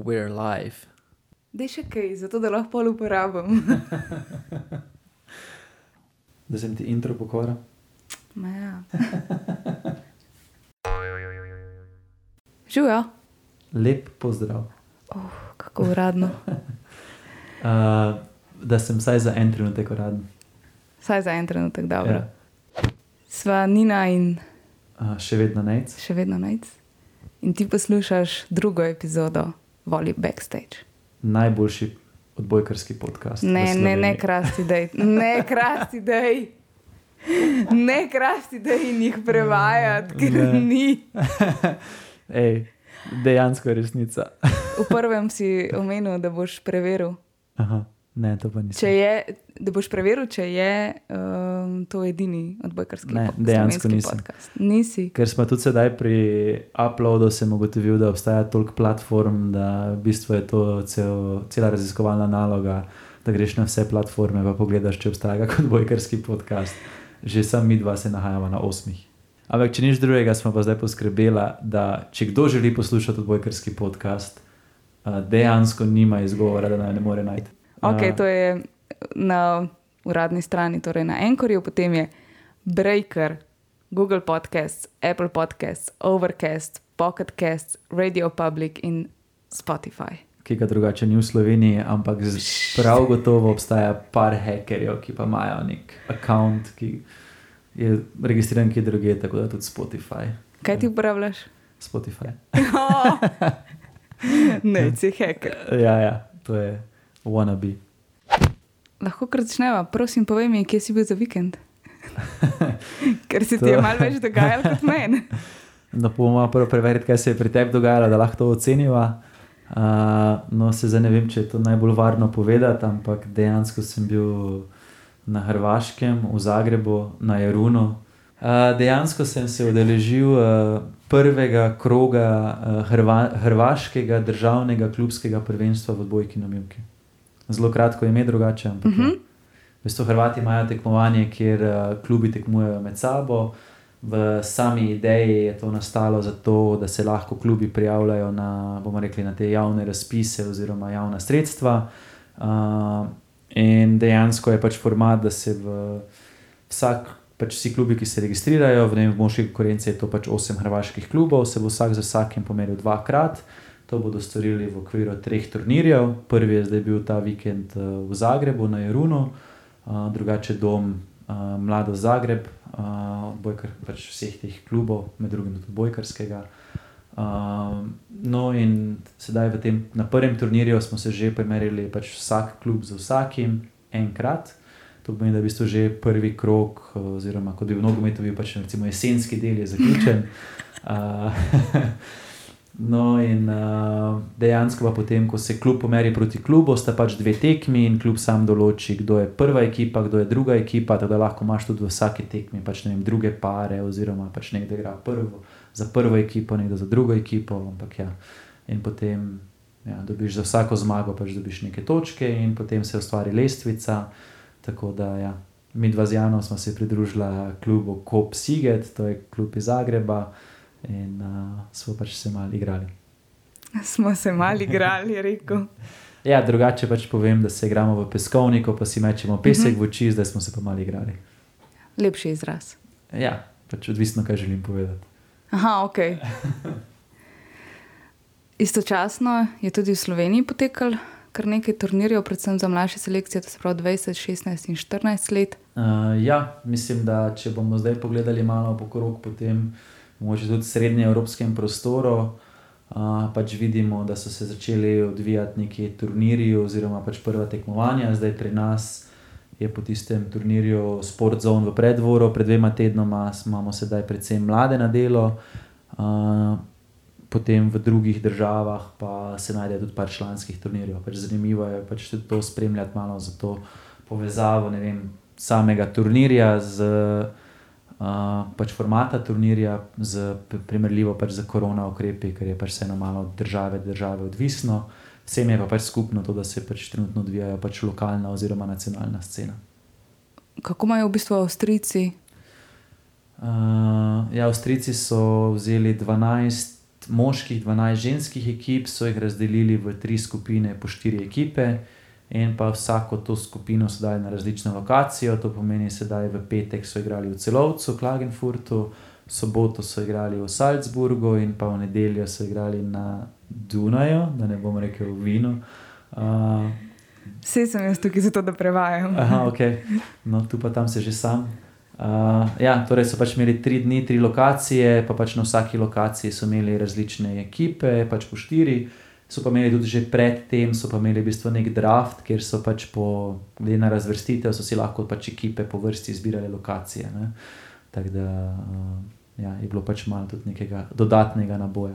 we're live. Da je še kaj, zato da lahko pol uporabim. Da sem ti intro pokora. Ma ja. Živijo, Lep pozdrav. kako uradno. Uh, da sem vsaj za en trenutek uraden. Saj za en trenutek dobro. Ja. Sva Nina in Uh, še vedno nec. še vedno najc. In ti poslušaš drugo epizodo Voli Backstage. Najboljši odbojkarski podcast. Ne, ne, ne krasti, dej. Ne krasti, dej. Ne krasti, in jih prevajati, ker Ne. ni. Ej, dejansko je resnica. V prvem si omenil, da boš preveril, Aha, ne, to pa nisem. če je, da boš preveril, če je um, to edini odbojkarski Ne, po- dejansko nisem. podcast. Nisi. Ker smo tudi sedaj pri uploadu, sem ugotovil, da obstaja toliko platform, da v bistvu je to cel, cela raziskovalna naloga, da greš na vse platforme in pogledaš, če obstaja kot bojkarski podcast. Že sam mi dva se nahajamo na osmih. Ampak, če nič drugega, smo pa zdaj poskrbeli, da če kdo želi poslušati bojkarski podcast, a, dejansko nima izgovora, da naj ne more najti. Okay, to je na uradni strani, torej na Enkorju, potem je Breaker, Google Podcasts, Apple Podcasts, Overcast, Pocket Casts, Radio Public in Spotify. ki ga drugače ni v Sloveniji, ampak prav gotovo obstaja par hekerjev, ki pa imajo nek račun, ki je registriran kje druge, tako da tudi Spotify. Kaj ti uporabljaš? Spotify. ne, si hacker. Ja, ja, to je wannabe. Lahko kar začneva, prosim, povej mi, kje si bil za vikend. Ker se ti To- je malo več dogajalo kot meni. No, bomo prvo preveriti, kaj se je pri tebi dogajalo, da lahko to oceniva. Uh, no, se zdaj ne vem, če je to najbolj varno povedati, ampak dejansko sem bil na Hrvaškem, v Zagrebu, na Jarunu. Uh, dejansko sem se udeležil uh, prvega kroga uh, Hrva Hrvaškega državnega klubskega prvenstva v odbojki na Milki. Zelo kratko ime drugače, ampak. Uh Mhm. -huh. V bistvu Hrvati imajo tekmovanje, kjer uh, klubi tekmujejo med sabo. V sami ideji je to nastalo zato, da se lahko klubi prijavljajo na, rekli, na te javne razpise oziroma javna sredstva. Uh, in dejansko je pač format, da se v vsak, pač vsi klubi, ki se registrirajo, v, vem, v moški konkurenci je to pač osem hrvaških klubov, se bo vsak za vsakim pomeril dvakrat. To bodo storili v okviru treh turnirjev. Prvi je zdaj bil ta vikend eh, v Zagrebu, na Jarunu, uh, drugače dom uh, Mlado Zagreb, uh, bojkar, pač vseh teh klubov, med drugim tudi bojkarskega. Uh, no, in sedaj tem, na prvem turnirju smo se že primerjali, pač vsak klub z vsakim enkrat. To pomeni, da je v bistvu že prvi krok, oziroma kot bi v nogometu bil pač recimo jesenski del, je zaključen. No, in uh, dejansko pa potem, ko se klub pomeri proti klubu, sta pač dve tekmi in klub sam določi, kdo je prva ekipa, kdo je druga ekipa. Tako da lahko imaš tudi v vsaki tekmi pač, vem, druge pare, oziroma pač nekdo igra prvo, za prvo ekipo, nekdo za drugo ekipo. Ampak, ja. In potem ja, dobiš za vsako zmago, pač dobiš neke točke, in potem se ustvari lestvica. Tako da, ja, mi dva z Janom smo se pridružili klubu Kop Siget, to je klub iz Zagreba in uh, smo pač se malo igrali. Smo se mali igrali, je rekel. Ja, drugače pač povem, da se igramo v peskovniku, pa si mečemo pesek v oči, zdaj smo se pa malo igrali. Lepši izraz. Ja, pač odvisno, kaj želim povedati. Aha, ok. Istočasno je tudi v Sloveniji potekal kar nekaj turnirjev, predvsem za mlajše selekcije, to se pravi 20, 16 in 14 let. Uh, ja, mislim, da če bomo zdaj pogledali malo po krog, potem mogoče tudi v srednjem evropskem prostoru, uh, pač vidimo, da so se začeli odvijati neki turnirji oziroma pač prva tekmovanja. Zdaj pri nas je po tistem turnirju Sport Zone v predvoru, pred dvema tednoma imamo sedaj predvsem mlade na delo. Uh, Potem v drugih državah pa se najde tudi par članskih turnirjev. Pač zanimivo je pač tudi to spremljati malo za to povezavo vem, samega turnirja z uh, pač formata turnirja, z primerljivo pač z korona ukrepi, ker je pač vseeno malo od države do države odvisno. Vsem je pa pač skupno to, da se pač trenutno odvijajo pač lokalna oziroma nacionalna scena. Kako imajo v bistvu Avstrijci? Uh, ja, Avstrijci so vzeli 12 moških, 12 ženskih ekip, so jih razdelili v tri skupine, po štiri ekipe. In pa vsako to skupino so dali na različno lokacijo, to pomeni, da v petek so igrali v Celovcu, Klagenfurtu, v soboto so igrali v Salzburgu, in pa v nedeljo so igrali na Dunaju, da ne bom rekel v Vinu. Uh, Vse sem jaz tukaj zato, da prevajam. Aha, ok, no tu pa tam se že sam. Uh, ja, torej so pač imeli tri dni, tri lokacije, pa pač na vsaki lokaciji so imeli različne ekipe, pač po štiri. So pa imeli tudi že predtem, so pa imeli v bistvu nek draft, kjer so pač po, glede na razvrstitev, so si lahko pač ekipe po vrsti izbirali lokacije. Tako da uh, ja, je bilo pač malo tudi nekega dodatnega naboja.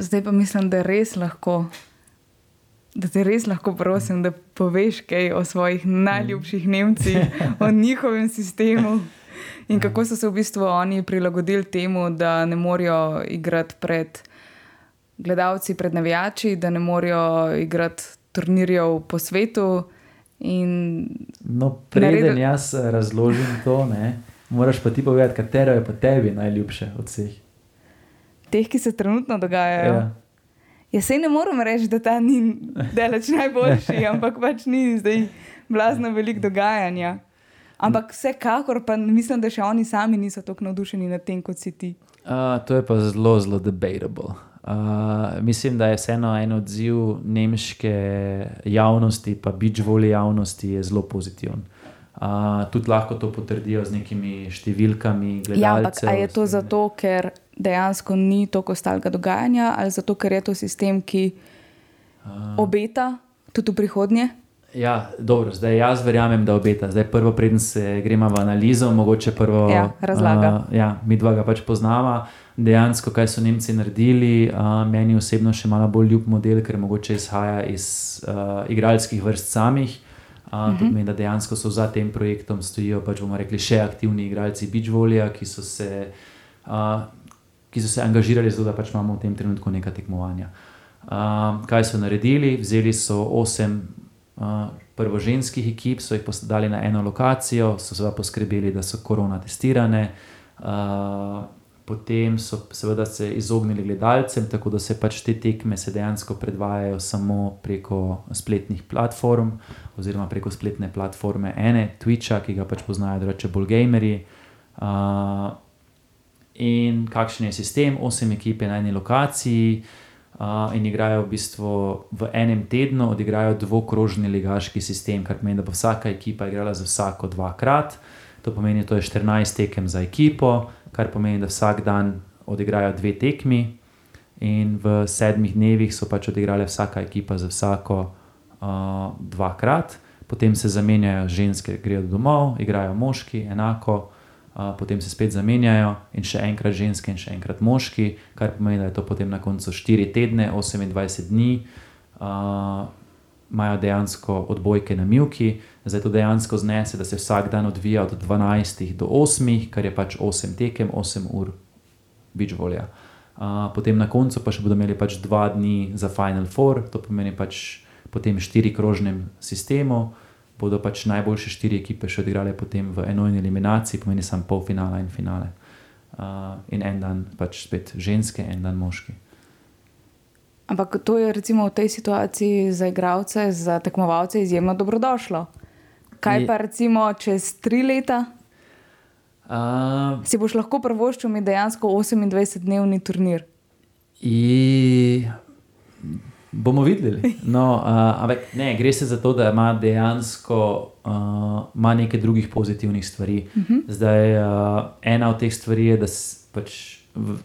Zdaj pa mislim, da res lahko da te res lahko prosim, da poveš kaj o svojih najljubših Nemcih, o njihovem sistemu in kako so se v bistvu oni prilagodili temu, da ne morejo igrati pred gledalci, pred navijači, da ne morejo igrati turnirjev po svetu. No, preden naredil... jaz razložim to, ne, moraš pa ti povedati, katero je pa tebi najljubše od vseh. Teh, ki se trenutno dogajajo. Ja. Jaz se ne morem reči, da ta ni delač najboljši, ampak pač ni zdaj blazno veliko dogajanja. Ampak vsekakor pa mislim, da še oni sami niso tako navdušeni nad tem, kot si ti. Uh, to je pa zelo, zelo debatable. Uh, mislim, da je vseeno en odziv nemške javnosti, pa bič volje javnosti, zelo pozitiven. Uh, tudi lahko to potrdijo z nekimi številkami. Ja, ampak je to zato, ker dejansko ni toliko ostalega dogajanja, ali zato, ker je to sistem, ki uh, obeta tudi v prihodnje? Ja, dobro, zdaj jaz verjamem, da obeta. Zdaj, prvo, preden se gremo v analizo, mogoče prvo ja, razlaga. Uh, ja, mi dva ga pač poznava. Dejansko, kaj so Nemci naredili, uh, meni osebno še malo bolj ljub model, ker mogoče izhaja iz uh, igralskih vrst samih. Uh, uh -huh. Pomeni, da dejansko so za tem projektom stojijo, pač bomo rekli, še aktivni igralci Beachvolija, ki so se. Uh, ki so se angažirali za to, da pač imamo v tem trenutku neka tekmovanja. Uh, kaj so naredili? Vzeli so osem uh, prvoženskih ekip, so jih postavili na eno lokacijo, so seveda poskrbeli, da so korona testirane. Uh, potem so seveda se izognili gledalcem, tako da se pač te tekme dejansko predvajajo samo preko spletnih platform, oziroma preko spletne platforme ene, Twitcha, ki ga pač poznajo, drugače bolj gameri. Uh, in kakšen je sistem, osem ekip na eni lokaciji. Uh, in igrajo v bistvu v enem tednu, odigrajo dvokrožni ligaški sistem, kar pomeni, da bo vsaka ekipa igrala za vsako dvakrat. To pomeni, da je 14 tekem za ekipo, kar pomeni, da vsak dan odigrajo dve tekmi, in v sedmih dnevih so pač odigrale vsaka ekipa za vsako uh, dvakrat, potem se zamenjajo ženske, grejo domov, igrajo moški, enako potem se spet zamenjajo in še enkrat ženske in še enkrat moški, kar pomeni, da je to potem na koncu 4 tedne, 28 dni. Uh, Imajo dejansko odbojke na milki, zdaj to dejansko znese, da se vsak dan odvija od 12 do 8, kar je pač 8 tekem, 8 ur, bič volja. Uh, potem na koncu pa še bodo imeli pač 2 dni za Final Four, to pomeni pač potem 4 krožnem sistemu, bodo pač najboljše štiri ekipe še odigrale potem v enojni eliminaciji, pomeni samo polfinale in finale. Uh, in en dan pač spet ženske, en dan moški. Ampak to je recimo v tej situaciji za igralce, za tekmovalce izjemno dobrodošlo. Kaj pa recimo čez tri leta? Uh, si boš lahko prvoščil mi dejansko 28-dnevni turnir? I... Bomo videli. No, uh, ampak ne, gre se za to, da ima dejansko uh, nekaj drugih pozitivnih stvari. Uh mhm. -huh. Zdaj, uh, ena od teh stvari je, da pač,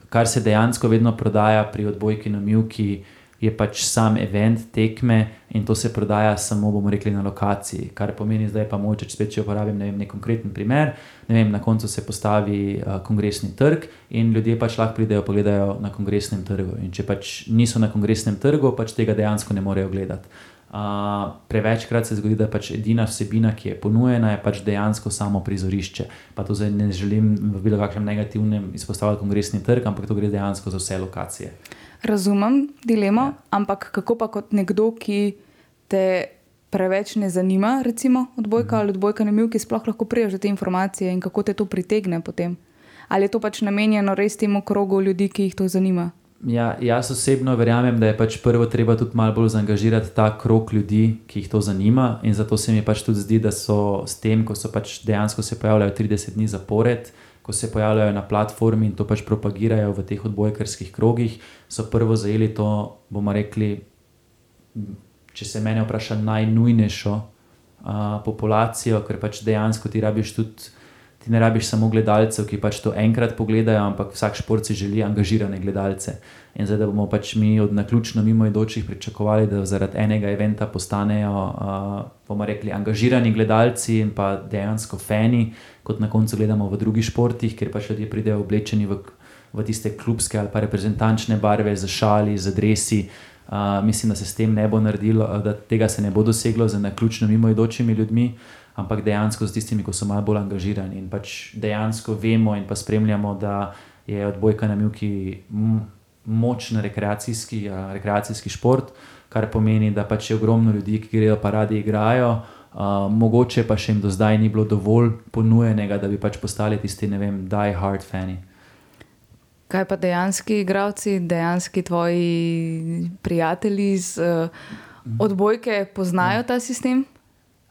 kar se dejansko vedno prodaja pri odbojki na Milki, je pač sam event tekme in to se prodaja samo, bomo rekli, na lokaciji. Kar pomeni, da je pa moče, če spet če uporabim ne vem, nek konkreten primer. Ne vem, na koncu se postavi uh, kongresni trg in ljudje pač lahko pridejo pogledajo na kongresnem trgu. In če pač niso na kongresnem trgu, pač tega dejansko ne morejo gledati. Uh, prevečkrat se zgodi, da je pač edina vsebina, ki je ponujena, je pač dejansko samo prizorišče. Pa to zdaj ne želim v bilo kakšnem negativnem izpostavljati kongresni trg, ampak to gre dejansko za vse lokacije razumem dilemo, ja. ampak kako pa kot nekdo, ki te preveč ne zanima, recimo odbojka mhm. ali odbojka na milki, sploh lahko priješ do te informacije in kako te to pritegne potem? Ali je to pač namenjeno res temu krogu ljudi, ki jih to zanima? Ja, jaz osebno verjamem, da je pač prvo treba tudi malo bolj zaangažirati ta krok ljudi, ki jih to zanima. In zato se mi pač tudi zdi, da so s tem, ko so pač dejansko se pojavljajo 30 dni zapored, ko se pojavljajo na platformi in to pač propagirajo v teh odbojkarskih krogih, so prvo zajeli to, bomo rekli, če se mene vpraša, najnujnejšo uh, populacijo, ker pač dejansko ti rabiš tudi ti ne rabiš samo gledalcev, ki pač to enkrat pogledajo, ampak vsak šport si želi angažirane gledalce. In zdaj, da bomo pač mi od naključno mimoidočih pričakovali, da zaradi enega eventa postanejo, uh, bomo rekli, angažirani gledalci in pa dejansko fani, kot na koncu gledamo v drugih športih, kjer pač ljudje pridejo oblečeni v, v tiste klubske ali pa reprezentančne barve, z šali, z dresi. Uh, mislim, da se s tem ne bo naredilo, da tega se ne bo doseglo z naključno mimoidočimi ljudmi ampak dejansko z tistimi, ki so malo bolj angažirani in pač dejansko vemo in pa spremljamo, da je odbojka na milki močen rekreacijski, rekreacijski šport, kar pomeni, da pač je ogromno ljudi, ki grejo pa radi igrajo. Uh, mogoče pa še jim do zdaj ni bilo dovolj ponujenega, da bi pač postali tisti, ne vem, die hard fani. Kaj pa dejanski igravci, dejanski tvoji prijatelji iz uh, odbojke poznajo ta sistem?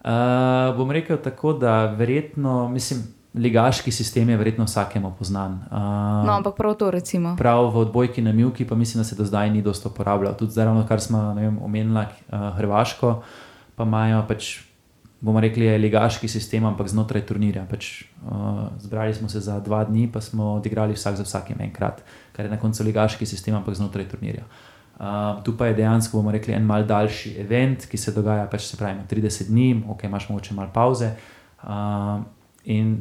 Uh, bom rekel tako, da verjetno, mislim, ligaški sistem je verjetno vsakemu poznan. Uh, no, ampak prav to recimo. Prav v odbojki na Milki, pa mislim, da se do zdaj ni dosto uporabljal. Tudi zdaj, kar smo omenili, uh, Hrvaško, pa imajo pač. Bomo rekli, je ligaški sistem, ampak znotraj turnirja. Pač, uh, zbrali smo se za dva dni, pa smo odigrali vsak za vsakim enkrat, kar je na koncu ligaški sistem, ampak znotraj turnirja. Uh, Uh, tu pa je dejansko, bomo rekli, en mal daljši event, ki se dogaja pač se pravi 30 dni, ok, imaš morda malo pauze. Uh, in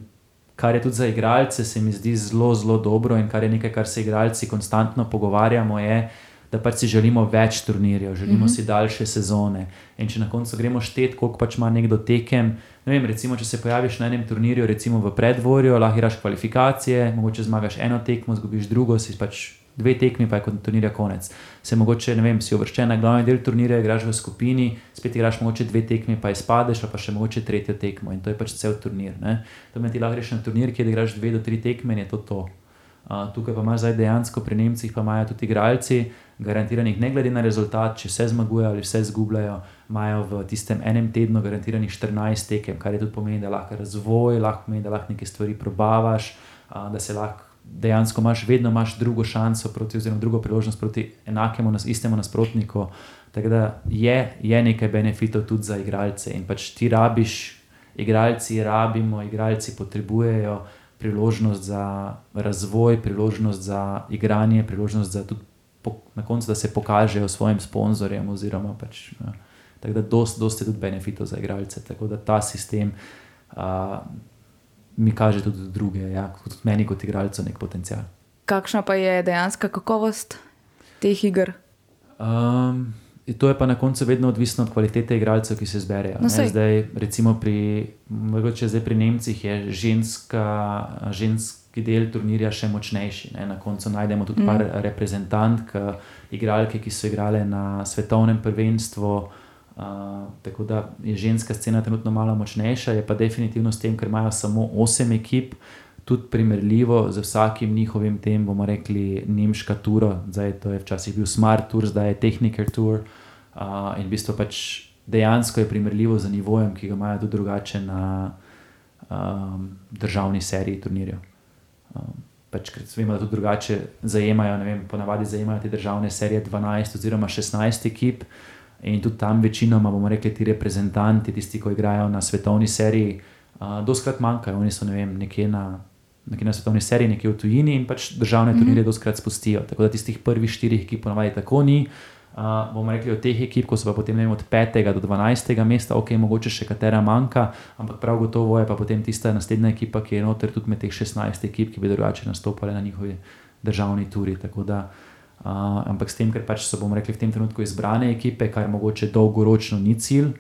kar je tudi za igralce, se mi zdi zelo, zelo dobro, in kar je nekaj, kar se igralci konstantno pogovarjamo, je, da pač si želimo več turnirjev, želimo mm -hmm. si daljše sezone. In če na koncu gremo štet, koliko pač ima nekdo tekem. Ne vem, recimo, če se pojaviš na enem turnirju, recimo v predvorju, lahko igraš kvalifikacije, mogoče zmagaš eno tekmo, zgubiš drugo, si pač dve tekmi, pa je kot turnirja konec. Se mogoče, ne vem, si uvrščen na glavni del turnirja, igraš v skupini, spet igraš mogoče dve tekmi, pa izpadeš, pa še mogoče tretjo tekmo in to je pač cel turnir. Ne? To pomeni, ti lahko greš na turnir, kjer igraš dve do tri tekme in je to to. Uh, tukaj pa imaš zdaj dejansko pri Nemcih, pa imajo tudi igralci, garantiranih, ne glede na rezultat, če vse zmagujejo ali vse zgubljajo, imajo v tistem enem tednu garantiranih 14 tekem, kar je tudi pomeni, da lahko razvoj, lahko pomeni, da lahko nekaj stvari probavaš, da se lahko dejansko imaš vedno imaš drugo šanso, proti, oziroma drugo priložnost proti enakemu, nas, istemu nasprotniku. Tako da je, je nekaj benefitov tudi za igralce. In pač ti rabiš, igralci rabimo, igralci potrebujejo priložnost za razvoj, priložnost za igranje, priložnost za tudi na koncu, da se pokažejo svojim sponzorjem. Oziroma, pač, ja. Tako da, dosti, dosti je tudi benefitov za igralce. Tako da ta sistem. Uh, mi kaže tudi druge, ja, tudi meni kot igralcu, nek potencial. Kakšna pa je dejansko kakovost teh iger? Um, to je pa na koncu vedno odvisno od kvalitete igralcev, ki se zberejo. No, zdaj, recimo pri, zdaj pri Nemcih je ženska, ženski del turnirja še močnejši. Ne? Na koncu najdemo tudi mm. par reprezentantk, igralke, ki so igrale na svetovnem prvenstvu tako da je ženska scena trenutno malo močnejša, je pa definitivno s tem, ker imajo samo osem ekip, tudi primerljivo z vsakim njihovim tem, bomo rekli, nemška tour. Zdaj to je včasih bil Smart Tour, zdaj je Technical Tour. Uh, in v bistvu pač dejansko je primerljivo z nivojem, ki ga imajo tudi drugače na um, državni seriji turnirjev. Um, Pač, ker vemo, da tudi drugače zajemajo, ne vem, ponavadi zajemajo te državne serije 12 oziroma 16 ekip, In tudi tam večinoma, bomo rekli, ti reprezentanti, tisti, ki igrajo na svetovni seriji, uh, doskrat manjkajo. Oni so ne vem, nekje, na, nekje na svetovni seriji, nekje v tujini in pač državne mm -hmm. doskrat spustijo. Tako da tistih prvih štirih ekip ponavadi tako ni. Uh, bomo rekli od teh ekip, ko so pa potem vem, od 5. do 12. mesta, ok, mogoče še katera manjka, ampak prav gotovo je pa potem tista naslednja ekipa, ki je noter tudi med teh 16 ekip, ki bi drugače nastopali na njihovi državni turi. Tako da uh, Uh, ampak s tem, ker pač so, bomo rekli, v tem trenutku izbrane ekipe, kar mogoče dolgoročno ni cilj,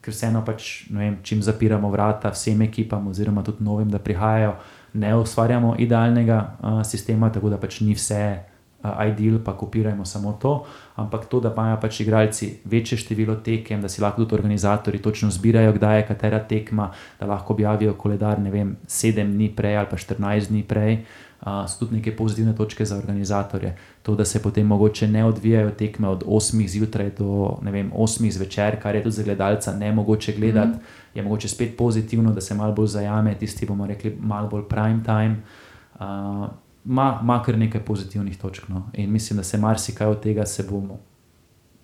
ker vseeno pač, vem, čim zapiramo vrata vsem ekipam, oziroma tudi novim, da prihajajo, ne ustvarjamo idealnega uh, sistema, tako da pač ni vse uh, ideal, pa kopirajmo samo to. Ampak to, da imajo pač igralci večje število tekem, da si lahko tudi organizatori točno zbirajo, kdaj je katera tekma, da lahko objavijo koledar, ne vem, sedem dni prej ali pa 14 dni prej. uh, so tudi neke pozitivne točke za organizatorje. To, da se potem mogoče ne odvijajo tekme od 8 zjutraj do vem, 8 zvečer, kar je tudi za gledalca ne mogoče gledati, mm -hmm. je mogoče spet pozitivno, da se malo bolj zajame tisti, bomo rekli, malo bolj prime time. Uh, Ma kar nekaj pozitivnih točk. No. In mislim, da se marsikaj od tega se bomo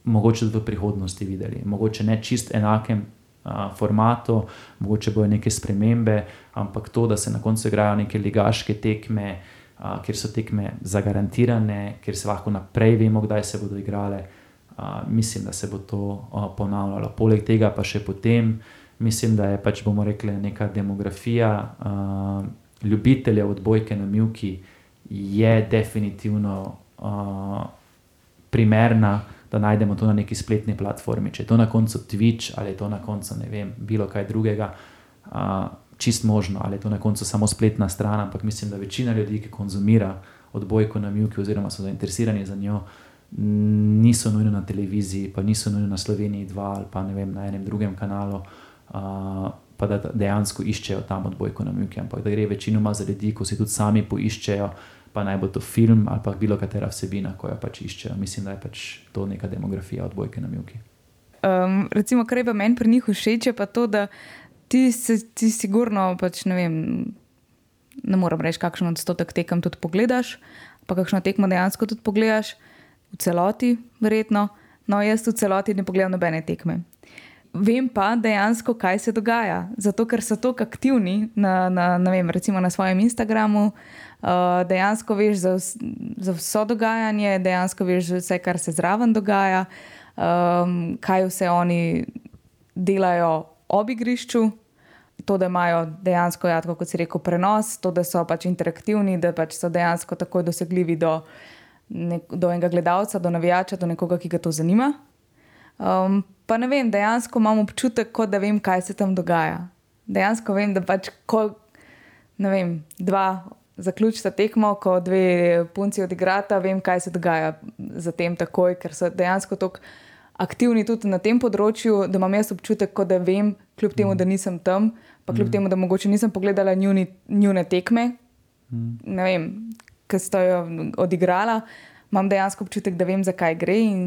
mogoče v prihodnosti videli. Mogoče ne čist enakem formatu, mogoče bojo neke spremembe, ampak to, da se na koncu igrajo neke ligaške tekme, a, kjer so tekme zagarantirane, kjer se lahko naprej vemo, kdaj se bodo igrale, a, mislim, da se bo to a, ponavljalo. Poleg tega pa še potem, mislim, da je pač bomo rekli neka demografija a, ljubiteljev odbojke na Mjuki. Je definitivno uh, primerna, da najdemo to na neki spletni platformi. Če je to na koncu Twitch ali je to na koncu ne vem, bilo kaj drugega, uh, čist možno, ali je to na koncu samo spletna stran, ampak mislim, da večina ljudi, ki konzumira odbojko na Mjuki, oziroma so zainteresirani za njo, niso nujno na televiziji, pa niso nujno na Sloveniji 2 ali pa vem, na enem drugem kanalu. Uh, Pa da dejansko iščejo tam odbojko na Mjuki, ampak da gre večinoma za ljudi, ki si tudi sami poiščejo, pa naj bo to film ali pa bilo katera vsebina, ko jo pač iščejo. Mislim, da je pač to neka demografija odbojke na Mjuki. Um, recimo, kar je meni pri njih všeč, je pa to, da ti si ti sigurno, pač, ne vem, ne morem reči, kakšen odstotek tekem tudi pogledaš, pa kakšno tekmo dejansko tudi pogledaš, v celoti, verjetno. No, jaz v celoti ne pogledam nobene tekme. Vem pa dejansko, kaj se dogaja. Zato, ker so tako aktivni na, na, vem, na svojem Instagramu, uh, dejansko veš za, za vse dogajanje, dejansko veš vse, kar se zraven dogaja, um, kaj vse oni delajo ob igrišču. To, da imajo dejansko, ja, kot si rekel, prenos, to, da so pač interaktivni, da pač so dejansko tako dosegljivi do, nek, do enega gledalca, do navijača, do nekoga, ki ga to zanima. Um, pa ne vem, dejansko imam občutek, kot da vem, kaj se tam dogaja. Dejansko vem, da pač, ko vem, dva zaključita tekmo, ko dve punci odigrata, vem, kaj se dogaja za tem takoj, ker so dejansko tako aktivni tudi na tem področju, da imam jaz občutek, da vem, kljub temu, da nisem tam, pa kljub mm. temu, da mogoče nisem pogledala njuni, njune tekme, mm. ne vem, ki so jo odigrala imam dejansko občutek, da vem, zakaj gre in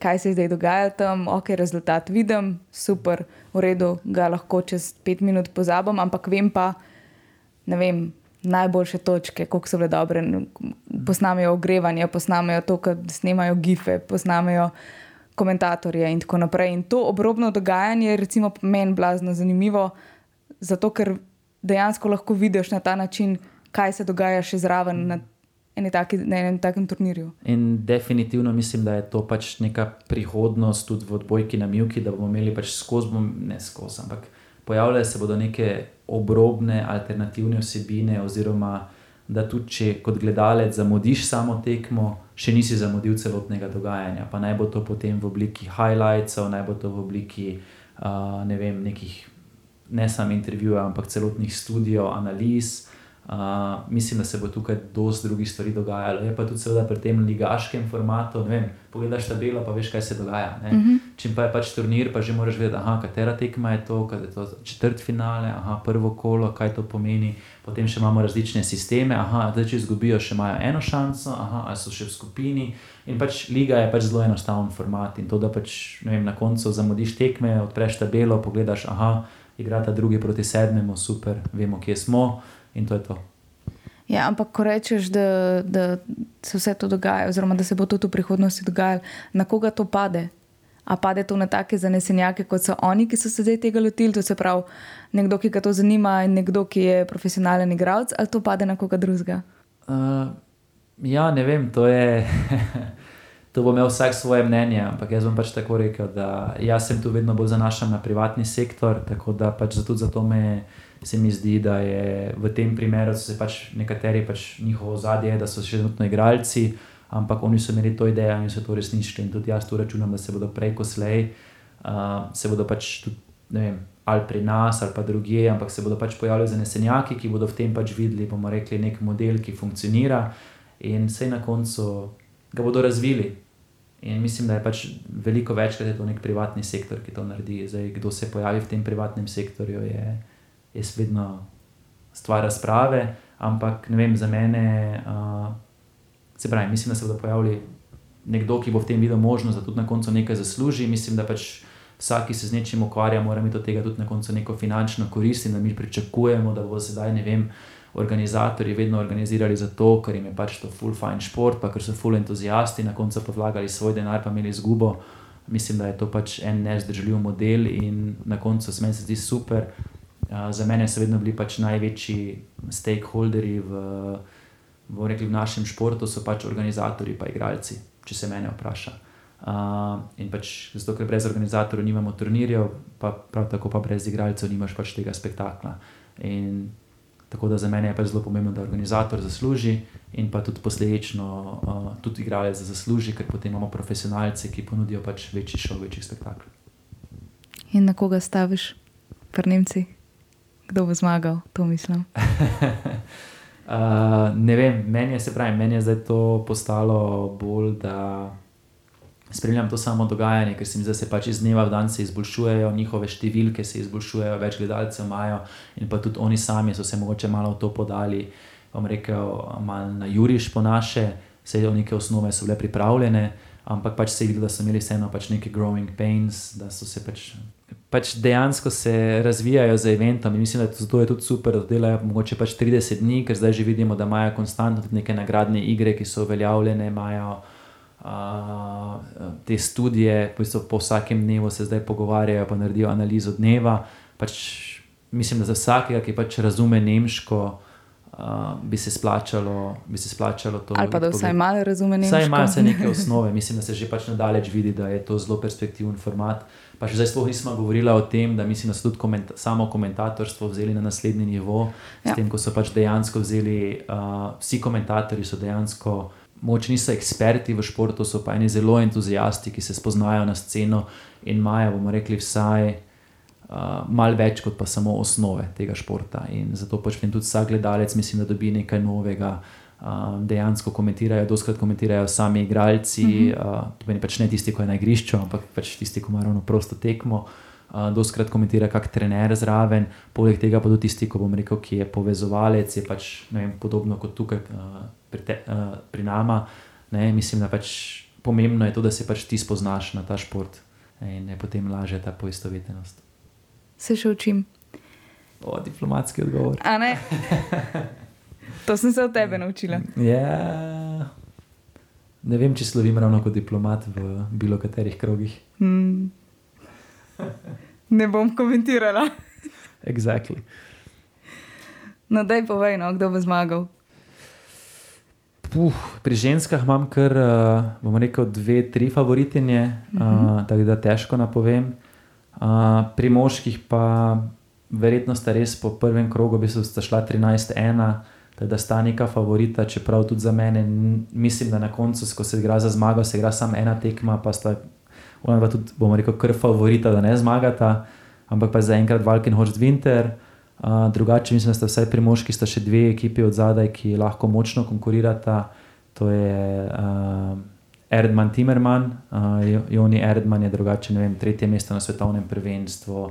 kaj se zdaj dogaja tam. Ok, rezultat vidim, super, v redu, ga lahko čez pet minut pozabim, ampak vem pa, ne vem. Najboljše točke, kako so bile dobre, posnamejo ogrevanje, posnamejo to, da snemajo gife, posnamejo komentatorje in tako naprej. In to obrobno dogajanje je, recimo, meni blazno zanimivo, zato ker dejansko lahko vidiš na ta način, kaj se dogaja še zraven, na taki, na enem takem turnirju. In definitivno mislim, da je to pač neka prihodnost tudi v odbojki na Mjuki, da bomo imeli pač skozi, ne skozi, ampak pojavljajo se bodo neke obrobne alternativne vsebine, oziroma da tudi če kot gledalec zamudiš samo tekmo, še nisi zamudil celotnega dogajanja. Pa naj bo to potem v obliki highlightsov, naj bo to v obliki uh, ne vem, nekih ne samo intervjujev, ampak celotnih študijev, analiz. Uh, mislim, da se bo tukaj dosti drugih stvari dogajalo. Je pa tudi seveda pri tem ligaškem formatu. Vem, pogledaš tabelo, pa veš, kaj se dogaja. Uh mhm. -huh. Če pa je pač turnir, pa že moraš vedeti, aha, katera tekma je to, kaj je to četrt finale, aha, prvo kolo, kaj to pomeni. Potem še imamo različne sisteme, aha, da če izgubijo, še imajo eno šanso, aha, ali so še v skupini. In pač liga je pač zelo enostaven format. In to, da pač vem, na koncu zamudiš tekme, odpreš tabelo, pogledaš, aha, igrata drugi proti sedmemu, super, vemo, kje smo in to je to. Ja, ampak, ko rečeš, da, da se vse to dogaja, oziroma da se bo to v prihodnosti dogajalo, na koga to pade? A pade to na take zanesenjake, kot so oni, ki so se zdaj tega lotili, to se pravi, nekdo, ki ga to zanima, in nekdo, ki je profesionalen igralec, ali to pade na koga drugega? Uh, ja, ne vem, to je. To bo imel vsak svoje mnenje, ampak jaz bom pač tako rekel, da jaz sem tu vedno bolj zanašan na privatni sektor, tako da pač zato, zato me je se mi zdi, da je v tem primeru se pač nekateri pač njihovo zadje, da so še vedno igralci, ampak oni so imeli to idejo in so to resničili. In tudi jaz tu računam, da se bodo prej, ko slej, uh, se bodo pač tudi, ne vem, ali pri nas ali pa drugje, ampak se bodo pač pojavili zanesenjaki, ki bodo v tem pač videli, bomo rekli, nek model, ki funkcionira in se na koncu ga bodo razvili. In mislim, da je pač veliko večkrat je to nek privatni sektor, ki to naredi. Zdaj, kdo se pojavi v tem privatnem sektorju, je je vedno stvar razprave, ampak ne vem, za mene, uh, se pravi, mislim, da se bodo pojavili nekdo, ki bo v tem videl možnost, da tudi na koncu nekaj zasluži. Mislim, da pač vsak, ki se z nečim ukvarja, mora imeti od tega tudi na koncu neko finančno korist in da mi pričakujemo, da bo sedaj, ne vem. Organizatorji vedno organizirali zato, ker jim je pač to full fine šport, pa ker so full entuzijasti, na koncu pa vlagali svoj denar, pa imeli izgubo. Mislim, da je to pač en nezdržljiv model in na koncu se meni zdi super. Za mene so vedno bili pač največji stakeholderi v, v, rekli, v našem športu, so pač organizatorji, pa igralci, če se mene vpraša. Uh, in pač zato, ker brez organizatorjev nimamo turnirjev, pa prav tako pa brez igralcev nimaš pač tega spektakla. In tako da za mene je pač zelo pomembno, da organizator zasluži in pa tudi posledično uh, tudi igralec zasluži, ker potem imamo profesionalce, ki ponudijo pač večji šov, večji spektakl. In na koga staviš, prnemci? Kdo bo zmagal, to mislim? uh, ne vem, meni je pravi, meni je zdaj to postalo bolj, da spremljam to samo dogajanje, ker se mi zdi, da se pač iz dneva v dan se izboljšujejo, njihove številke se izboljšujejo, več gledalcev imajo in pa tudi oni sami so se mogoče malo v to podali. Vam rekel, malo na juriš po naše, vse neke osnove so bile pripravljene, ampak pač se je videlo, da so imeli vseeno pač neke growing pains, da so se pač. Pač dejansko se razvijajo za eventom in mislim, da je to je tudi super, da delajo mogoče pač 30 dni, ker zdaj že vidimo, da imajo konstantno neke nagradne igre, ki so uveljavljene, imajo te študije, ki so po vsakem dnevu se zdaj pogovarjajo, pa naredijo analizo dneva. Pač mislim, da za vsakega, ki pač razume nemško, uh, bi, se splačalo, bi se splačalo to. Ali pa da vsaj malo razume nemško. Vsaj imajo vse neke osnove. Mislim, da se že pač nadalječ vidi, da je to zelo perspektiven format. Pa še zdaj sploh nismo govorili o tem, da mislim, da so tudi komenta samo komentatorstvo vzeli na naslednji nivo, s ja. tem, ko so pač dejansko vzeli, uh, vsi komentatorji so dejansko moč niso eksperti v športu, so pa eni zelo entuzijasti, ki se spoznajo na sceno in imajo, bomo rekli, vsaj uh, malo več kot pa samo osnove tega športa. In zato pač tudi vsak gledalec, mislim, da dobi nekaj novega. Uh, dejansko komentirajo, doskrat komentirajo sami igralci, mm -hmm. uh, pač ne tisti, ki je na igrišču, ampak pač tisti, ki ima ravno prosto tekmo. Uh, doskrat komentira, kak trener zraven, poleg tega pa tudi tisti, ko bom rekel, ki je povezovalec, je pač vem, podobno kot tukaj. Uh, pri, te, uh, pri nama. Ne, mislim, da pač pomembno je to, da se pač ti spoznaš na ta šport in je potem lažje ta poistovetenost. Se še učim. O, diplomatski odgovor. to sem se od tebe naučila. Ja. Ne vem, če slovim ravno kot diplomat v bilo katerih krogih. Hmm. Ne bom komentirala. exactly. No, daj povej, no, kdo bo zmagal. Puh, pri ženskah imam kar, uh, bomo rekel, dve, tri favoritinje, uh -huh. uh, tako da težko napovem. Uh, pri moških pa verjetno sta res po prvem krogu, bi se šla 13-1, da sta neka favorita, čeprav tudi za mene, mislim, da na koncu, ko se igra za zmago, se igra samo ena tekma, pa sta ona pa tudi, bomo rekel, kar favorita, da ne zmagata, ampak pa zaenkrat Valken Horst Winter. Uh, drugače, mislim, da sta vsaj pri moških še dve ekipi od zadaj, ki lahko močno konkurirata. To je uh, Erdman Timerman, uh, Joni Erdman je drugače, ne vem, tretje mesto na svetovnem prvenstvu.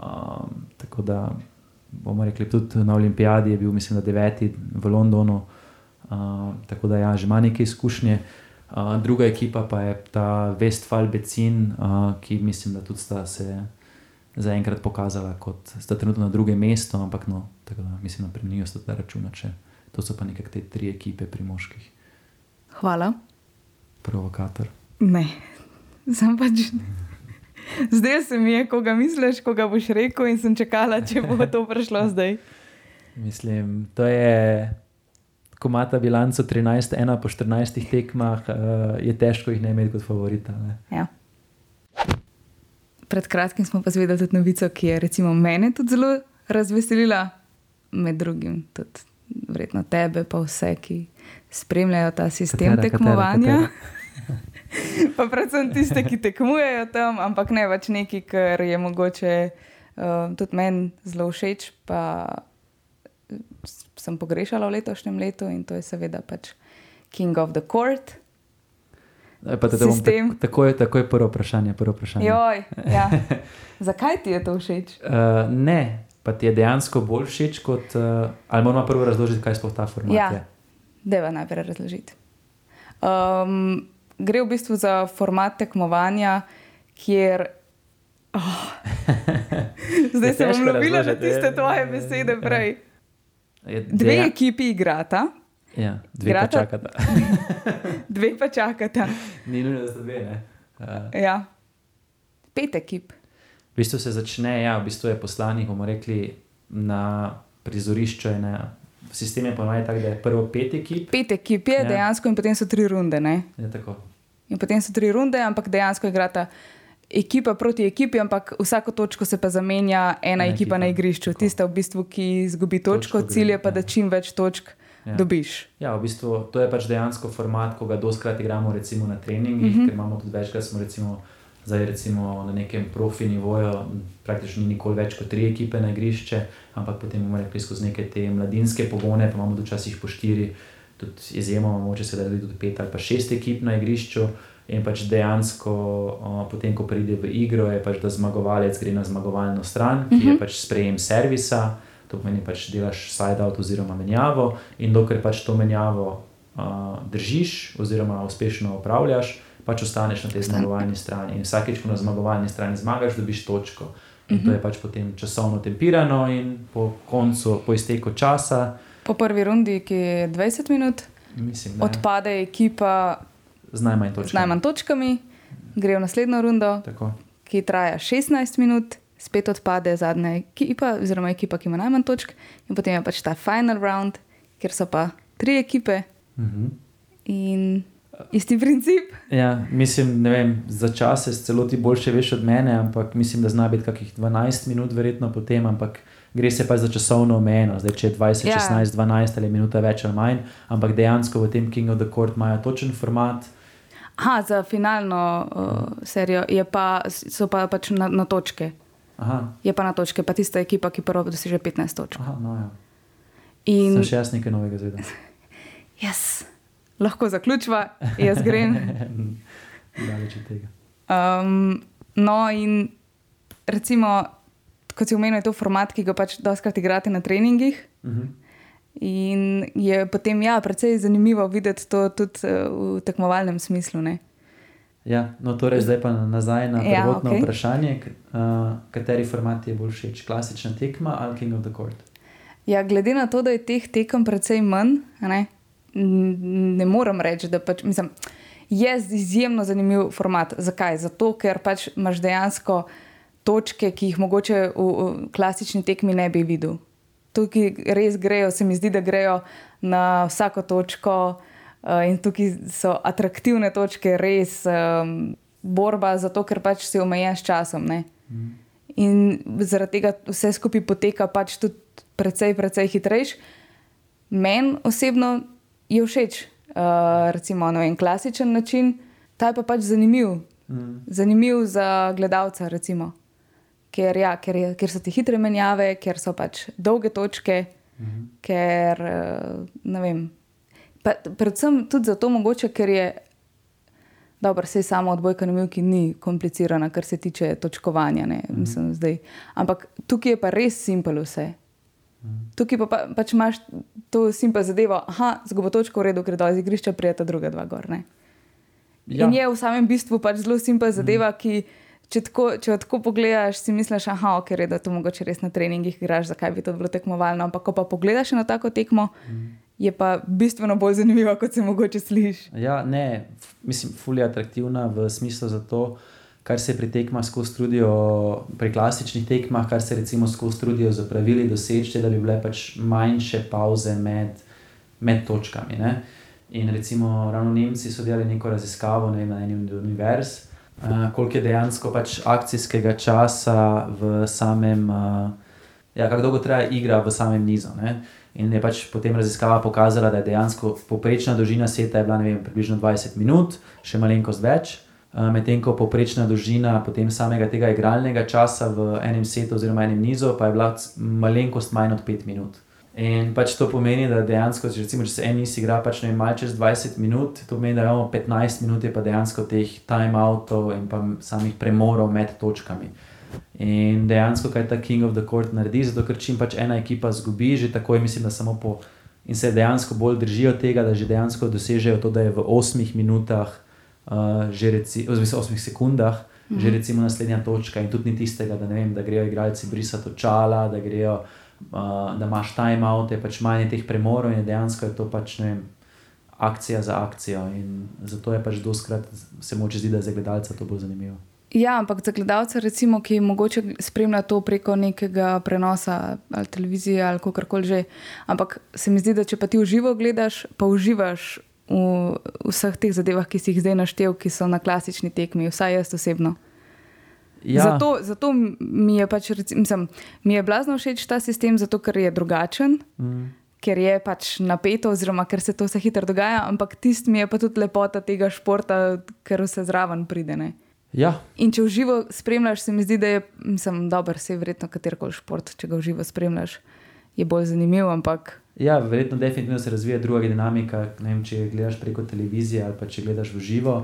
Um, tako da bomo rekli, tudi na olimpijadi je bil, mislim, da deveti v Londonu. Uh, tako da ja, že ima nekaj izkušnje. Uh, druga ekipa pa je ta Westfall Becin, uh, ki mislim, da tudi sta se zaenkrat pokazala, kot sta trenutno na drugem mestu, ampak no, tako da mislim, da pri njih sta ta računa, če to so pa nekaj te tri ekipe pri moških. Hvala. Provokator. Ne, sem pač. Zdaj se mi je, koga misliš, koga boš rekel, in sem čakala, če bo to prišlo zdaj. Mislim, to je. Ko imata bilanco 13, 1 po 14 tekmah, uh, je težko jih ne imeti kot favorita. Ja pred kratkim smo pa zvedeli tudi novico, ki je recimo mene tudi zelo razveselila, med drugim tudi vredno tebe, pa vse, ki spremljajo ta sistem katera, tekmovanja. Katera, katera. pa predvsem tiste, ki tekmujejo tam, ampak ne več neki, kar je mogoče uh, tudi meni zelo všeč. Pa sem pogrešala v letošnjem letu in to je seveda pač King of the Court. Sistem. Tako je, tako je prvo vprašanje. Prvo vprašanje. Joj, ja. Zakaj ti je to všeč? Uh, ne, pa ti je dejansko bolj všeč kot. Uh, ali moramo prvo razložiti, kaj sploh ta format Ja. je? Deva najprej razložiti. Um, gre v bistvu za format tekmovanja, kjer. Oh. Zdaj sem težko lovila na tiste ja. tvoje besede prej. Dve ekipi igrata, Ja, dve pa Igrata- čakata. dve pa čakata. Ni nujno, da sta dve. ne. Uh, Ja. Pet ekip. v bistvu se začne, ja, v bistvu je poslanih, bomo rekli, na prizorišču. je Na, sistem je ponovadi tak, da je prvo pet ekip. Pet ekip je Ja. ja. dejansko, in potem so tri runde. Ne? Je tako. In potem so tri runde, ampak dejansko igrata ekipa proti ekipi, ampak vsako točko se pa zamenja ena ekipa, ekipa, na igrišču. tako. Tista, v bistvu, ki izgubi točko, Točko cilj je pa, da ja. čim več točk Ja. dobiš. Ja, v bistvu to je pač dejansko format, ko ga doskrat igramo recimo na treningih, mm. -hmm. ker imamo tudi večkrat, smo recimo, zdaj recimo na nekem profi nivoju, praktično ni nikoli več kot tri ekipe na igrišče, ampak potem bomo rekli skozi neke te mladinske pogone, pa imamo včasih po štiri, tudi izjemoma, moče se da tudi pet ali pa šest ekip na igrišču. In pač dejansko, o, potem, ko pride v igro, je pač, da zmagovalec gre na zmagovalno stran, ki je pač sprejem servisa, to pomeni, pač delaš side-out oziroma menjavo. In dokler pač to menjavo uh, držiš, oziroma uspešno upravljaš, pač ostaneš na tej zmagovalni strani. In vsakeč, ko na zmagovalni strani zmagaš, dobiš točko. In to je pač potem časovno tempirano, in po koncu, po izteku časa, Po prvi rundi, ki je 20 minut, mislim, da odpade ekipa z najmanj z točk. najmanj točkami, gre v naslednjo rundo, Tako. ki traja 16 minut, spet odpade zadnja ekipa, oziroma ekipa, ki ima najmanj točk, in potem je pač ta final round, kjer so pa tri ekipe Mhm. in isti princip. Ja, mislim, ne vem, za čase celo ti boljše veš od mene, ampak mislim, da zna biti kakih 12 minut, verjetno potem, ampak gre se pa za časovno omejeno, zdaj če je 20, Ja. ja. 16, 12 ali minuta več ali manj, ampak dejansko v tem King of the Court imajo točen format. Aha, za finalno uh, serijo je pa, so pa pač na, na točke. Aha, Je pa na točke, pa tista ekipa, ki prvo doseže 15 točk. aha no ja. In Sem še jaz nekaj novega zvedel. jaz, lahko zaključiva, jaz grem. Daleč od tega. Um, no, in recimo, kot si omenil, je to format, ki ga pač doskrat igrate na treningih. Mhm. In je potem ja, precej zanimivo videti to tudi uh, v tekmovalnem smislu. Ne? Ja, no, torej zdaj pa nazaj na Ja, prvotno ja, vprašanje, k- uh, kateri format je bolj všeč, klasična tekma ali King of the Court? Ja, glede na to, da je teh tekem precej manj, ne, ne morem reči, da pač, mislim, je izjemno zanimiv format. Zakaj? Zato, ker pač imaš dejansko točke, ki jih mogoče v, v klasični tekmi ne bi videl. Tukaj res grejo, se mi zdi, da grejo na vsako točko, uh, in tukaj so atraktivne točke, res um, borba, zato ker pač si omejen s časom. Ne? In zaradi tega vse skupaj poteka pač tudi precej, precej hitrejš. Meni osebno je všeč, uh, recimo, na en klasičen način, ta je pa pač zanimiv. Mm. Zanimiv za gledalca, recimo. Ker, ja, ker, je, ker so ti hitre menjave, ker so pač dolge točke, Mhm. ker uh, ne vem. Pa, predvsem tudi zato, mogoče, ker je dobro, vse samo odbojka na milki ni komplicirana, kar se tiče točkovanja. Ne, Mhm. mislim, zdaj. Ampak tukaj je pa res simpel vse. Tukaj pa, pa pač imaš to simpel zadevo, aha, zgubo točko v redu, ker dol iz igrišča prijeta druga dva gor. Ne. Ja. In je v samem bistvu pač zelo simpel zadeva, ki. Če tako, če tako pogledaš, si misliš, aha, ok, da to mogoče res na treningih igraš, zakaj bi to bilo tekmovalno. Ampak ko pa pogledaš na tako tekmo, je pa bistveno bolj zanimivo, kot se mogoče sliši. Ja, ne, mislim, fulje atraktivna v smislu za to, kar se pri tekmah skozi trudijo, pri klasičnih tekmah, kar se recimo skozi trudijo za pravili doseči, da bi bile pač manjše pauze med, med točkami. Ne? In recimo ravno Nemci so delali neko raziskavo ne vem, na eni od univerz, uh, koliko je dejansko pač akcijskega časa v samem, uh, ja, kako dolgo traja igra v samem nizu. Ne? In je pač potem raziskava pokazala, da je dejansko povprečna dolžina seta je bila vem, približno 20 minut, še malenkost več. Uh, Medtem ko povprečna dolžina potem samega tega igralnega časa v enem setu oziroma enem nizu pa je bila malenkost manj od 5 minut. In pač to pomeni, da dejansko, če, recimo, če se en iz igra, pač ne ima čez 20 minut, to pomeni, da imamo 15 minut, pa dejansko teh timeoutov in pa samih premorov med točkami. In dejansko, kaj ta King of the Court naredi, zato ker čim pač ena ekipa zgubi, že tako je, mislim, da samo po. In se dejansko bolj držijo tega, da že dejansko dosežejo to, da je v 8 minutah, uh, že reci, oziroma 8 sekundah, mm -hmm. že recimo naslednja točka, in tudi ni tistega, da, vem, da grejo igralci brisati očala, da grejo uh, da imaš timeout, je pač manj teh premorov in dejansko je to pač ne vem. Akcija za akcijo, in zato je pač doskrat se moče zdi, da je za gledalca to bolj zanimivo. Ja, ampak za gledalca, recimo, ki mogoče spremlja to preko nekega prenosa ali televizije ali kako koli že. Ampak se mi zdi, da če pa ti v živo gledaš, pa uživaš v vseh teh zadevah, ki si jih zdaj naštel, ki so na klasični tekmi, vsaj jaz osebno. Ja. Zato, zato mi je pač, mislim, mi je blazno všeč ta sistem, zato ker je drugačen, mm. ker je pač napeto, oziroma ker se to vse hitro dogaja, ampak tisti mi je pa tudi lepota tega športa, ker vse zraven pride. Ja. In če v živo spremljaš, se mi zdi, da je mislim, dober, vse verjetno katerkoli šport, če ga v živo spremljaš, je bolj zanimiv. Ampak... Ja, verjetno definitivno se razvija druga dinamika. Ne vem, če gledaš preko televizije ali pa če gledaš v živo.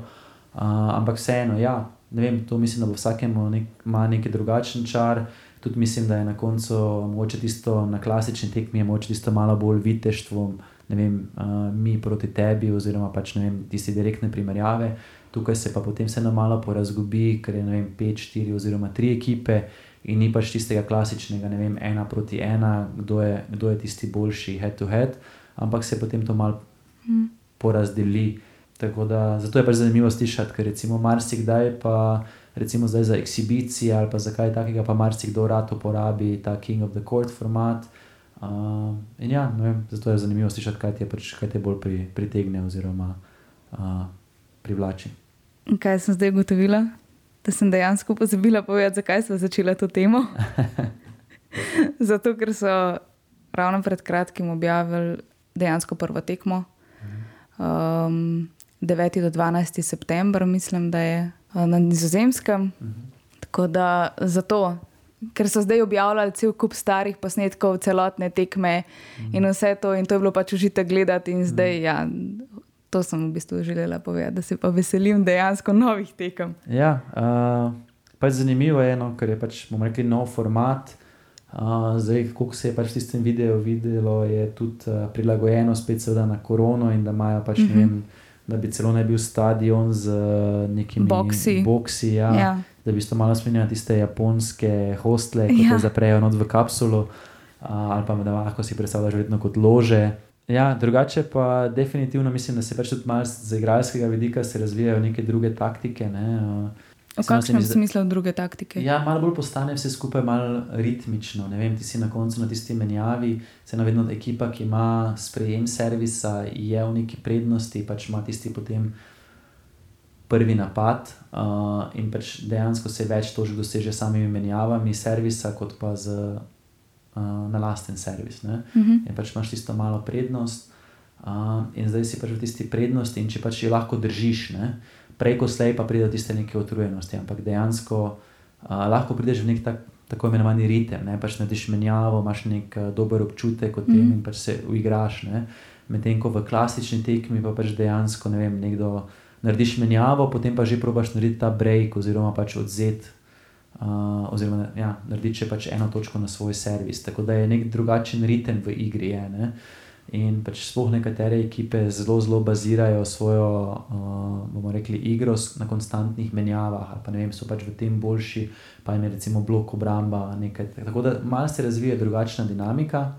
Uh, ampak vseeno, ja, ne vem, to mislim, da bo vsakemu nek, neki drugačen čar. Tudi mislim, da je na koncu moče tisto na klasični tekmi, moče tisto malo bolj viteštvo, ne vem, uh, mi proti tebi, oziroma pač ne vem, tiste direktne primerjave. Tukaj se pa potem vseeno malo porazgubi, ker je ne vem, pet, štiri oziroma tri ekipe. In ni pač tistega klasičnega, ne vem, ena proti ena, kdo je, kdo je tisti boljši, head to head, ampak se potem to malo mm. porazdeli. Tako da zato je pač zanimivo slišati, ker recimo marsikdaj pa recimo zdaj za ekshibicije ali pa za kaj takega, pa marsikdo rad uporabi ta King of the Court format. Uh, in ja, vem, zato je zanimivo slišati, kaj te, pač, kaj te bolj pri, pritegne oziroma uh, privlači. Kaj sem zdaj ugotovila? Da sem dejansko pozabila povedati, zakaj smo začeli to temo. zato, ker so ravno pred kratkim objavili dejansko prvo tekmo. Um, 9. do 12. september, mislim, da je eh, na Nizozemskem. Mhm. Tako da zato, ker so zdaj objavljali cel kup starih posnetkov, celotne tekme mhm. in vse to, in to je bilo pač užite gledati, in zdaj, mhm. ja, to sem v bistvu želela povedati, da se pa veselim dejansko novih tekem. Ja, uh, pač zanimivo je, no, ker je pač, bomo rekli, nov format. Uh, zdaj, kako se je pač v tistem videu videlo, je tudi uh, prilagojeno spet na korono in da imajo pač mm -hmm. ne vem da bi celo ne bil stadion z uh, nekimi boksi. boksi ja, ja. Da bi se malo spominjali tiste japonske hostle, ki ja. se zaprejo not v kapsulo, uh, ali pa da lahko si predstavljaš vedno kot lože. Ja, drugače pa definitivno mislim, da se pač tudi malo z igralskega vidika razvijajo neke druge taktike. Ne, uh, V kakšnem smislu druge taktike? Ja, malo bolj postane vse skupaj malo ritmično. Ne vem, ti si na koncu na tisti menjavi, se navedno ekipa, ki ima sprejem servisa, je v neki prednosti, pač ima tisti potem prvi napad uh, in pač dejansko se več tožb doseže s samimi menjavami servisa, kot pa z uh, na lasten servis. Uh mhm. -huh. In pač imaš tisto malo prednost. Uh, in zdaj si pač v tisti prednosti, in če pač jo lahko držiš, ne, uh, preko slej pa pride do tiste neke utrujenosti, ampak dejansko uh, lahko prideš v nek tak, tako imenovani ritem, ne pač narediš menjavo, imaš nek uh, dober občutek o tem mm. in pač se uigraš. Medtem ko v klasični tekmi pa pač dejansko ne vem, nekdo narediš menjavo, potem pa že probaš narediti ta break oziroma pač odzet. Uh, oziroma, ja, narediti pač eno točko na svoj servis. Tako da je nek drugačen ritem v igri. Je, uh, In pač sploh nekatere ekipe zelo, zelo bazirajo svojo, uh, bomo rekli, igro na konstantnih menjavah, ali pa ne vem, so pač v tem boljši, pa jim je recimo blok obramba. Nekaj. Tako da malo se razvija drugačna dinamika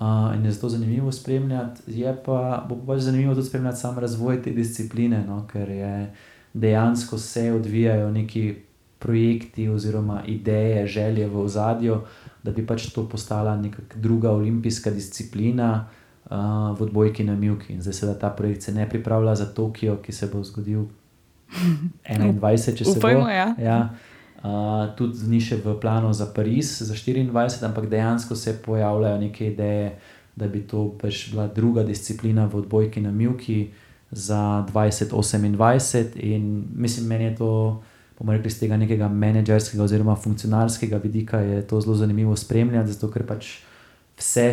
uh, in je zato zanimivo spremljati. Je pa, bo pa pač zanimivo tudi spremljati sam razvoj te discipline, no, ker je dejansko se odvijajo neki projekti oziroma ideje, želje v ozadju, da bi pač to postala neka druga olimpijska disciplina uh, v odbojki na Milki. In zdaj se ta projekt se ne pripravlja za Tokio, ki se bo zgodil 21, če se Upajmo, bo. Ja. Ja. Uh, tudi ni še v planu za Pariz, za 24, ampak dejansko se pojavljajo neke ideje, da bi to pač bila druga disciplina v odbojki na Milki za 2028. In mislim, meni je to, bomo rekli, z tega nekega menedžerskega oziroma funkcionarskega vidika, je to zelo zanimivo spremljati, zato ker pač vse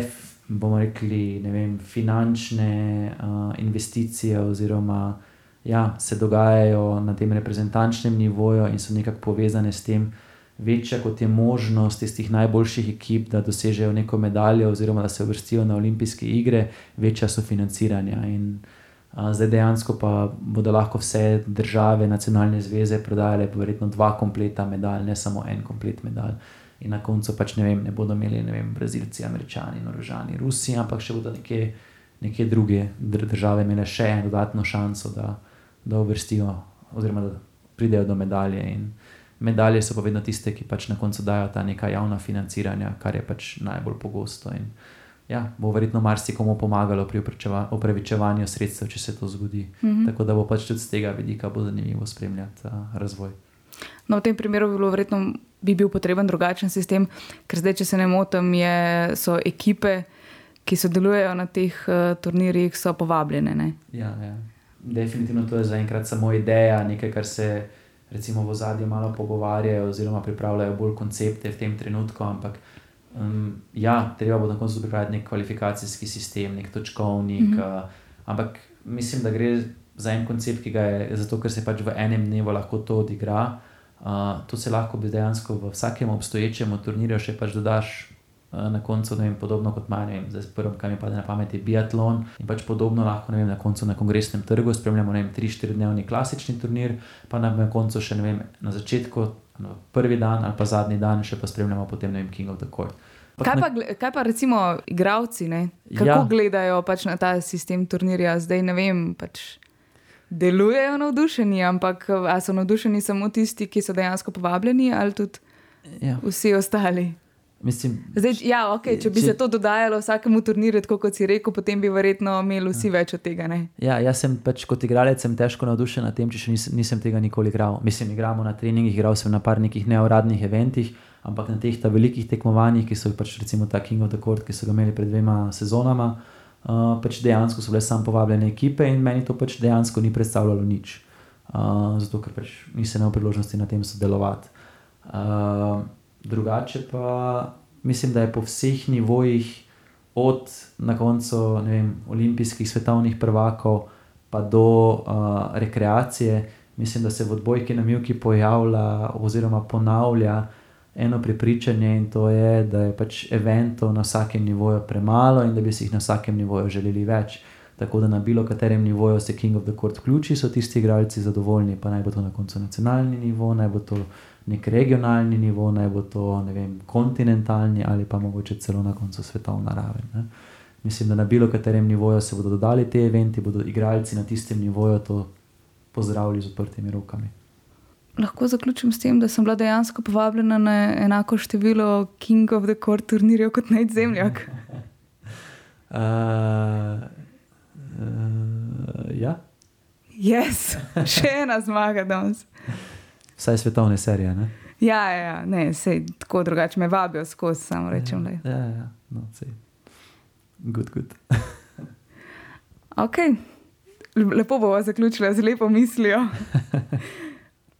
bomo rekli, vem, finančne uh, investicije, oziroma ja, se dogajajo na tem reprezentančnem nivoju in so nekako povezane s tem, večja kot je možnost tistih najboljših ekip, da dosežejo neko medaljo, oziroma da se uvrstijo na olimpijske igre, večja so financiranja. In, zdaj dejansko pa bodo lahko vse države, nacionalne zveze prodajale, verjetno dva kompleta medalj, ne samo en komplet medalj. In na koncu pač ne, vem, ne bodo imeli ne vem, Brazilci, Američani, Norožani, Rusi, ampak še bodo neke, neke druge države imele še eno dodatno šanso, da, da uvrstijo, oziroma da pridejo do medalje. In, medalje so pa vedno tiste, ki pač na koncu dajo ta neka javna financiranja, kar je pač najbolj pogosto. In, ja, bo verjetno marsikomu pomagalo pri upravičevanju sredstev, če se to zgodi. Mm -hmm. Tako da bo pač tudi z tega vidika zanimivo spremljati uh, razvoj. No, v tem primeru bi, bilo verjetno, bi bil potreben drugačen sistem, ker zdaj, če se ne motim, je, so ekipe, ki sodelujejo na teh uh, turnirjih, so povabljene. Ne? Ja, ja. definitivno to je zaenkrat samo ideja, nekaj, kar se recimo v zadnjem malo pogovarjajo, oziroma pripravljajo bolj koncepte v tem trenutku. Ampak um, ja, treba bo na koncu pripraviti nek kvalifikacijski sistem, nek točkovnik. Mm -hmm. uh, ampak mislim, da gre za en koncept, ki ga je zato, ker se pač v enem dnevu lahko to odigra. Uh, to se lahko bi dejansko v vsakem obstoječem turnirju še pač dodaš Eh, na koncu, vem, podobno kot meni, zdaj prvo, kar mi pade na pamet, je biatlon. In pač podobno lahko vem, na koncu na kongresnem trgu spremljamo 3-4 dnevni klasični turnir, pa na koncu še vem, na začetku, no, prvi dan ali pa zadnji dan, še pa spremljamo potem vem, King of the Court. Kaj pa, kaj pa recimo igravci, ne? kako ja. gledajo pač na ta sistem turnirja? Zdaj ne vem, pač delujejo navdušeni, ampak so navdušeni samo tisti, ki so dejansko povabljeni ali tudi ja. vsi ostali. Mislim, Zdaj, ja, okay, če bi če, se to dodajalo vsakemu turnirju, kot si rekel, potem bi verjetno imeli vsi ja. več od tega. Ne? Ja, jaz sem pač kot igralec težko navdušen nad tem, če še nisem, nisem tega nikoli igral. Mislim, igramo na treningih, igral sem na par nekih neuradnih eventih, ampak na teh velikih tekmovanjih, ki so pač recimo ta King of the Court, ki so ga imeli pred dvema sezonama, uh, pač dejansko so bile samo povabljene ekipe in meni to pač dejansko ni predstavljalo nič. Uh, zato, ker pač nisem imel priložnosti na tem sodelovati. Uh, drugače pa mislim, da je po vseh nivojih, od na koncu vem, olimpijskih svetovnih prvakov pa do uh, rekreacije, mislim, da se v odbojki na Milki pojavlja oziroma ponavlja eno prepričanje in to je, da je pač eventov na vsakem nivoju premalo in da bi si jih na vsakem nivoju želeli več. Tako da na bilo katerem nivoju se King of the Court vključi, so tisti igralci zadovoljni, pa naj bo to na koncu nacionalni nivo, naj bo to nek regionalni nivo, naj bo to vem, kontinentalni ali pa mogoče celo na koncu svetovna raven. Ne. Mislim, da na bilo katerem nivoju se bodo dodali te eventi, bodo igralci na tistem nivoju to pozdravili z odprtimi rokami. Lahko zaključim s tem, da sem bila dejansko povabljena na enako število King of the Court turnirjev kot najzemljak. uh, uh, ja. Yes. Še ena zmaga danes vsaj svetovne serije. Ne? Ja, ja, ja, ne, sej, tako drugače me vabijo skozi, samo rečem. Ja, ja, ja, no, sej. Good, good. ok, lepo bomo zaključili z lepo mislijo.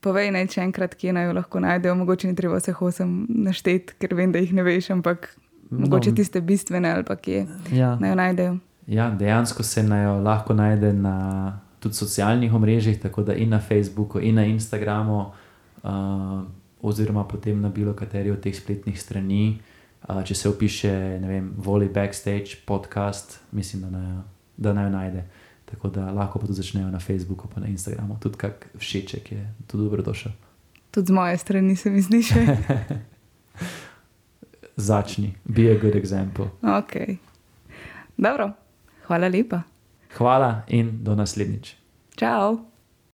Povej naj če enkrat, kje naj jo lahko najdejo. Mogoče ni treba vseh osem našteti, ker vem, da jih ne veš, ampak no, mogoče tiste bistvene ali pa kje ja. naj jo najdejo. Ja, dejansko se naj jo lahko najde na tudi socialnih omrežjih, tako da in na Facebooku, in na Instagramu uh, oziroma potem na bilo kateri od teh spletnih strani. Uh, če se opiše, ne vem, Voli Backstage podcast, mislim, da naj, da naj najde. Tako da lahko pa tudi začnejo na Facebooku, pa na Instagramu, tudi kak všeček je tudi dobrodošel. Tudi z moje strani se mi zdi še. Začni, be a good example. Ok. Dobro, hvala lepa. Hvala in do naslednjič. Ciao.